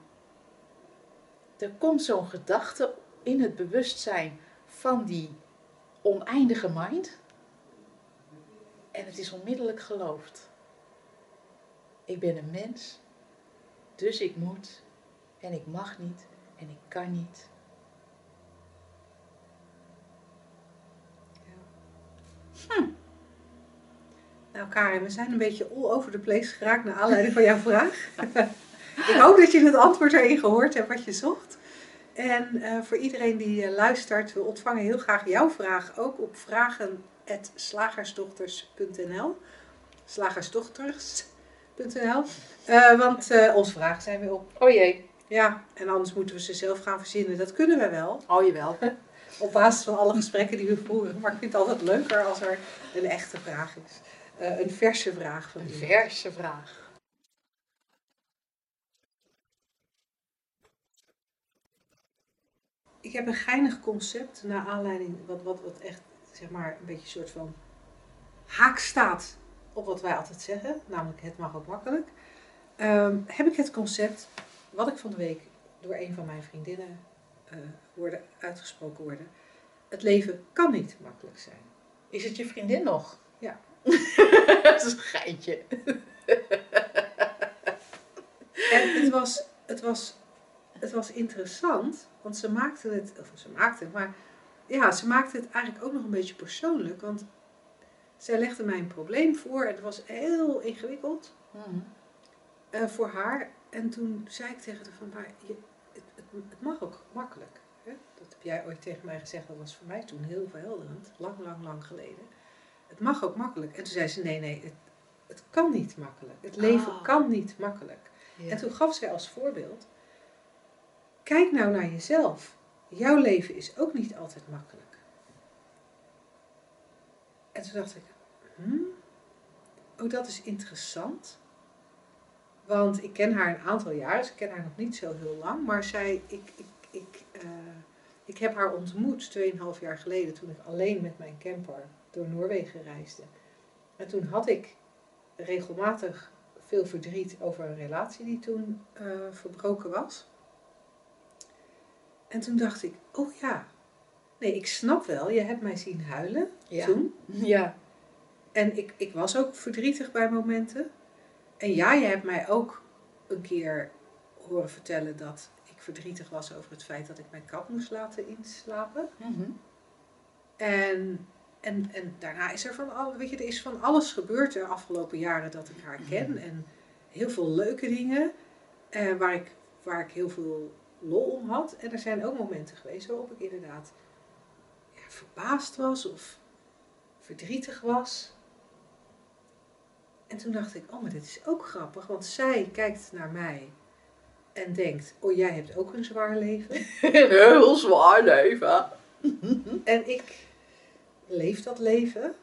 Er komt zo'n gedachte in het bewustzijn van die oneindige mind. En het is onmiddellijk geloofd. Ik ben een mens, dus ik moet en ik mag niet en ik kan niet. Nou Karin, we zijn een beetje all over the place geraakt naar aanleiding van jouw vraag. ik hoop dat je het antwoord erin gehoord hebt wat je zocht. En eh, voor iedereen die eh, luistert, we ontvangen heel graag jouw vraag ook op vragen.slagersdochters.nl Slagersdochters.nl Eh, Want onze vragen zijn weer op. Oh jee, Ja, en anders moeten we ze zelf gaan verzinnen. Dat kunnen we wel. oh jawel. Op basis van alle gesprekken die we voeren. Maar ik vind het altijd leuker als er een echte vraag is. Een verse vraag van Een verse vraag. Ik heb een geinig concept naar aanleiding wat, wat, wat echt zeg maar een beetje een soort van haak staat op wat wij altijd zeggen, namelijk het mag ook makkelijk. Ehm, heb ik het concept wat ik van de week door een van mijn vriendinnen eh hoorde uitgesproken worden. Het leven kan niet makkelijk zijn. Is het je vriendin nog? Ja. dat is een geintje. En het was, het was het was interessant, want ze maakte het, of ze maakte het, maar ja, ze maakte het eigenlijk ook nog een beetje persoonlijk. Want zij legde mij een probleem voor en het was heel ingewikkeld Mhm. eh, voor haar. En toen zei ik tegen haar van, maar je, het, het, het mag ook makkelijk. Hè? Dat heb jij ooit tegen mij gezegd, dat was voor mij toen heel verhelderend, lang, lang, lang geleden. Het mag ook makkelijk. En toen zei ze, nee, nee, het, het kan niet makkelijk. Het leven Ah. kan niet makkelijk. Ja. En toen gaf zij als voorbeeld, kijk nou naar jezelf. Jouw leven is ook niet altijd makkelijk. En toen dacht ik, hmm, oh dat is interessant. Want ik ken haar een aantal jaar, dus ik ken haar nog niet zo heel lang. Maar zij, ik, ik, ik, eh, ik heb haar ontmoet 2,5 jaar geleden toen ik alleen met mijn camper door Noorwegen reisde. En toen had ik regelmatig veel verdriet over een relatie die toen eh, verbroken was. En toen dacht ik, oh ja, nee, ik snap wel, je hebt mij zien huilen Ja. toen. Ja. En ik, ik was ook verdrietig bij momenten. En ja, je hebt mij ook een keer horen vertellen dat ik verdrietig was over het feit dat ik mijn kat moest laten inslapen. Mhm. En, en, en daarna is er van, al, weet je, er is van alles gebeurd de afgelopen jaren dat ik haar ken. En heel veel leuke dingen eh, waar, ik, waar ik heel veel lol om had. En er zijn ook momenten geweest waarop ik inderdaad ja, verbaasd was of verdrietig was. En toen dacht ik, oh, maar dit is ook grappig, want zij kijkt naar mij en denkt, oh, jij hebt ook een zwaar leven. Een heel zwaar leven. En ik leef dat leven.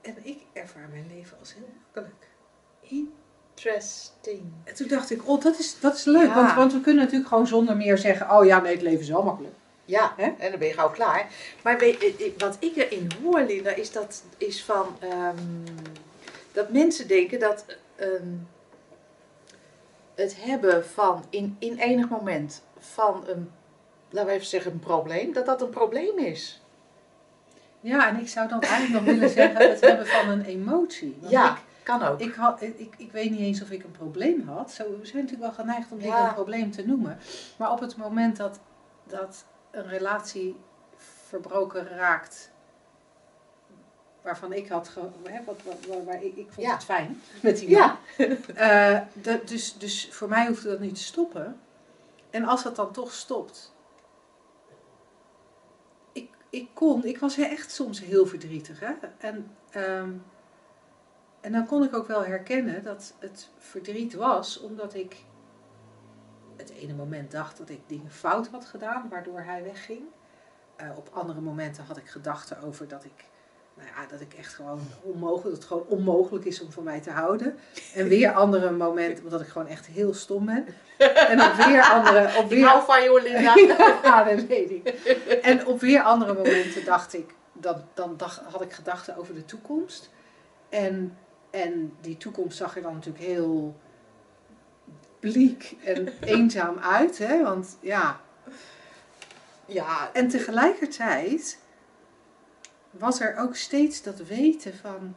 En ik ervaar mijn leven als heel makkelijk. Interesting. En toen dacht ik, oh, dat is, dat is leuk. Ja. Want, want we kunnen natuurlijk gewoon zonder meer zeggen, oh ja, nee, het leven is wel makkelijk. Ja, en dan ben je gauw klaar. Maar weet, wat ik erin hoor, Linda, is, dat, is van, ehm, dat mensen denken dat ehm, het hebben van in, in enig moment van een, laten we even zeggen, een probleem, dat dat een probleem is. Ja, en ik zou dan eigenlijk nog willen zeggen, het hebben van een emotie. Want Ja, kan ook. Ik, had, ik, ik weet niet eens of ik een probleem had. Zo, we zijn natuurlijk wel geneigd om dingen Ja. een probleem te noemen. Maar op het moment dat, dat een relatie verbroken raakt, waarvan ik had, ge, hè, wat, wat, waar, waar ik, ik vond Ja. het fijn met die man. ja, Eh, dat, dus, dus voor mij hoefde dat niet te stoppen. En als dat dan toch stopt. Ik, ik kon, ik was echt soms heel verdrietig. Hè? En, ehm, en dan kon ik ook wel herkennen dat het verdriet was omdat ik het ene moment dacht dat ik dingen fout had gedaan, waardoor hij wegging. Eh, op andere momenten had ik gedachten over dat ik, nou ja, dat ik echt gewoon onmogelijk, dat het gewoon onmogelijk is om van mij te houden. En weer andere momenten, omdat ik gewoon echt heel stom ben. En op weer andere, op ik weer hou van jou, Linda. ja, dat weet ik. En op weer andere momenten dacht ik, dan, dan dacht, had ik gedachten over de toekomst. En, en die toekomst zag er dan natuurlijk heel bleek en eenzaam uit. Hè? Want ja, Ja, en tegelijkertijd was er ook steeds dat weten van,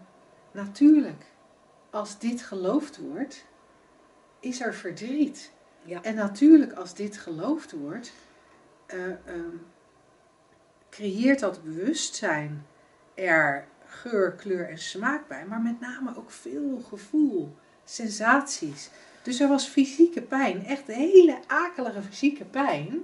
natuurlijk, als dit geloofd wordt, is er verdriet. Ja. En natuurlijk, als dit geloofd wordt, eh, ehm, creëert dat bewustzijn er geur, kleur en smaak bij, maar met name ook veel gevoel, sensaties. Dus er was fysieke pijn, echt hele akelige fysieke pijn,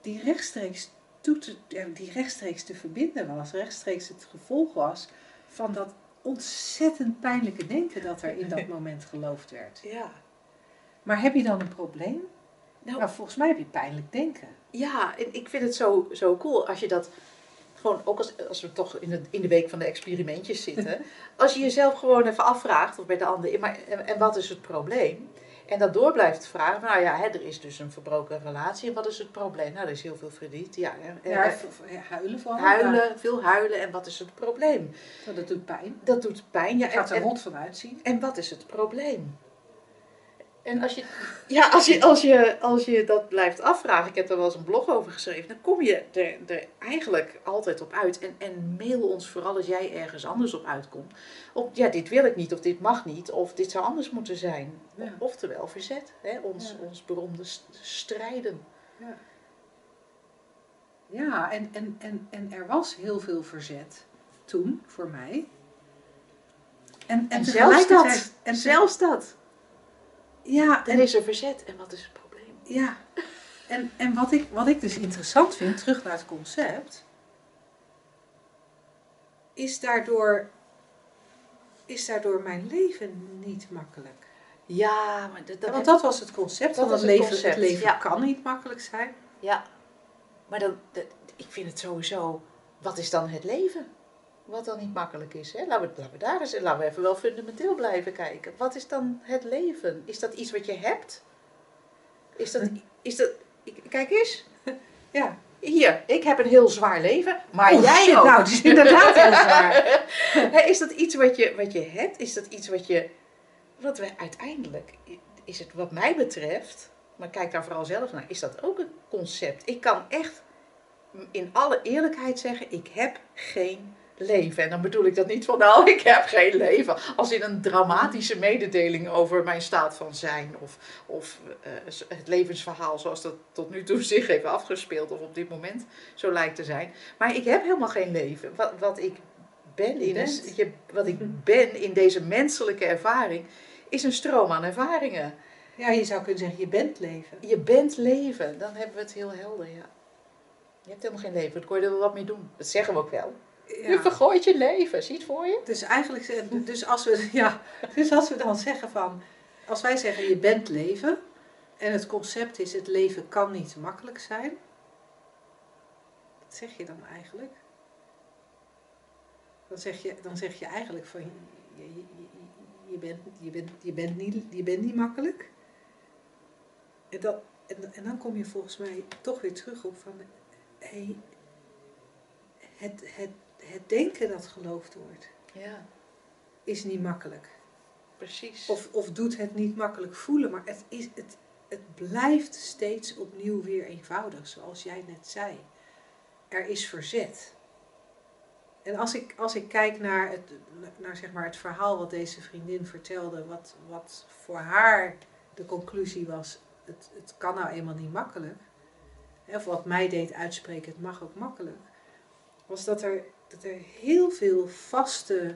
die rechtstreeks, toe te, die rechtstreeks te verbinden was, rechtstreeks het gevolg was van dat ontzettend pijnlijke denken dat er in dat moment geloofd werd. ja. Maar heb je dan een probleem? Nou, Nou, volgens mij heb je pijnlijk denken. Ja, en ik vind het zo, zo cool als je dat gewoon, ook als, als we toch in de, in de week van de experimentjes zitten, als je jezelf gewoon even afvraagt, of bij de ander, maar, en, en wat is het probleem? En dat door blijft vragen, van, nou ja, hè, er is dus een verbroken relatie, en wat is het probleem? Nou, er is heel veel verdriet, ja, v- ja, huilen vooral. huilen, veel huilen, en wat is het probleem? Dat doet pijn. Dat doet pijn, ja, Je gaat er rot van uitzien. en wat is het probleem? En als je, ja, als je, als, je, als je dat blijft afvragen, ik heb er wel eens een blog over geschreven, dan kom je er, er eigenlijk altijd op uit. En, en mail ons vooral als jij ergens anders op uitkomt. Op, ja, dit wil ik niet, of dit mag niet, of dit zou anders moeten zijn. Ja. Oftewel verzet, hè, ons, Ja. ons beroemde st- strijden. Ja, ja en, en, en, en er was heel veel verzet toen voor mij. En, En, zelfs dat, En zelfs dat. Ja, Er en, is er verzet, en wat is het probleem? ja. en, en wat, ik, wat ik dus interessant vind, terug naar het concept, is daardoor, is daardoor mijn leven niet makkelijk. Ja, maar dat, dat want dat was het concept. Dat van het het leven, concept, het leven ja. kan niet makkelijk zijn. Ja, maar dan, dat- ik vind het sowieso, wat is dan het leven? Wat dan niet makkelijk is. Hè? Laten, we, laten we daar eens, laten we even wel fundamenteel blijven kijken. Wat is dan het leven? Is dat iets wat je hebt? Is dat, is dat kijk eens, Ja. hier, ik heb een heel zwaar leven, maar jij shit, ook. nou, het is inderdaad heel zwaar. Is dat iets wat je, wat je hebt? Is dat iets wat je, wat we uiteindelijk, is het wat mij betreft, maar kijk daar vooral zelf naar, is dat ook een concept? Ik kan echt in alle eerlijkheid zeggen, ik heb geen leven. En dan bedoel ik dat niet van, nou, ik heb geen leven. Als in een dramatische mededeling over mijn staat van zijn. Of, of eh, het levensverhaal zoals dat tot nu toe zich heeft afgespeeld. Of op dit moment zo lijkt te zijn. Maar ik heb helemaal geen leven. Wat, wat ik ben in, een, je, wat ik ben in deze menselijke ervaring, is een stroom aan ervaringen. Ja, je zou kunnen zeggen, je bent leven. Je bent leven, dan hebben we het heel helder, ja. Je hebt helemaal geen leven, dan kon je er wel wat mee doen. Dat zeggen we ook wel. Je vergooit je leven, zie je het voor je? Dus eigenlijk, dus als, we, ja, dus als we dan zeggen van, als wij zeggen je bent leven en het concept is het leven kan niet makkelijk zijn, wat zeg je dan eigenlijk? Dan zeg je, dan zeg je eigenlijk van je, je, bent, je, bent, je, bent niet, je bent niet makkelijk. En, dat, en, en dan kom je volgens mij toch weer terug op van hey, het, het, het denken dat geloofd wordt Ja, is niet makkelijk. precies. Of, of doet het niet makkelijk voelen, maar het, is, het, het blijft steeds opnieuw weer eenvoudig, zoals jij net zei. Er is verzet. En als ik, als ik kijk naar, het, naar zeg maar het verhaal wat deze vriendin vertelde, wat, wat voor haar de conclusie was, het, het kan nou eenmaal niet makkelijk. Of wat mij deed uitspreken, het mag ook makkelijk. Was dat er, dat er heel veel vaste,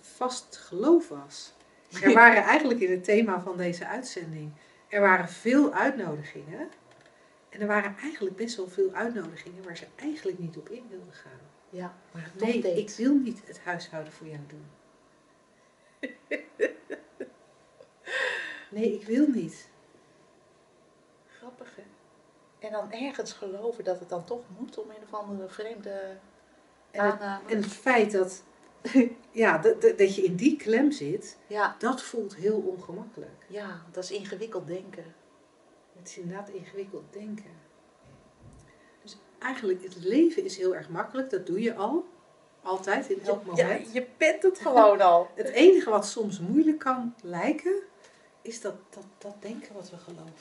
vast geloof was. Er waren eigenlijk in het thema van deze uitzending, er waren veel uitnodigingen. En er waren eigenlijk best wel veel uitnodigingen waar ze eigenlijk niet op in wilden gaan. Ja, maar het Nee, deed. ik wil niet het huishouden voor jou doen. Nee, ik wil niet. Grappig, hè? En dan ergens geloven dat het dan toch moet om een of andere vreemde En het, aanname. en het feit dat, ja, dat, dat- dat je in die klem zit, Ja, dat voelt heel ongemakkelijk. ja, dat is ingewikkeld denken. Het is inderdaad ingewikkeld denken. Dus eigenlijk, het leven is heel erg makkelijk. Dat doe je al. Altijd, in elk Ja, moment. je bent het gewoon al. Het enige wat soms moeilijk kan lijken, is dat, dat, dat denken wat we geloven.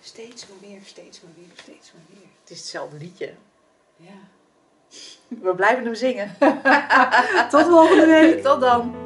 Steeds maar weer, steeds maar weer, steeds maar weer. Het is hetzelfde liedje. Ja. We blijven hem zingen. Tot volgende week! Tot dan.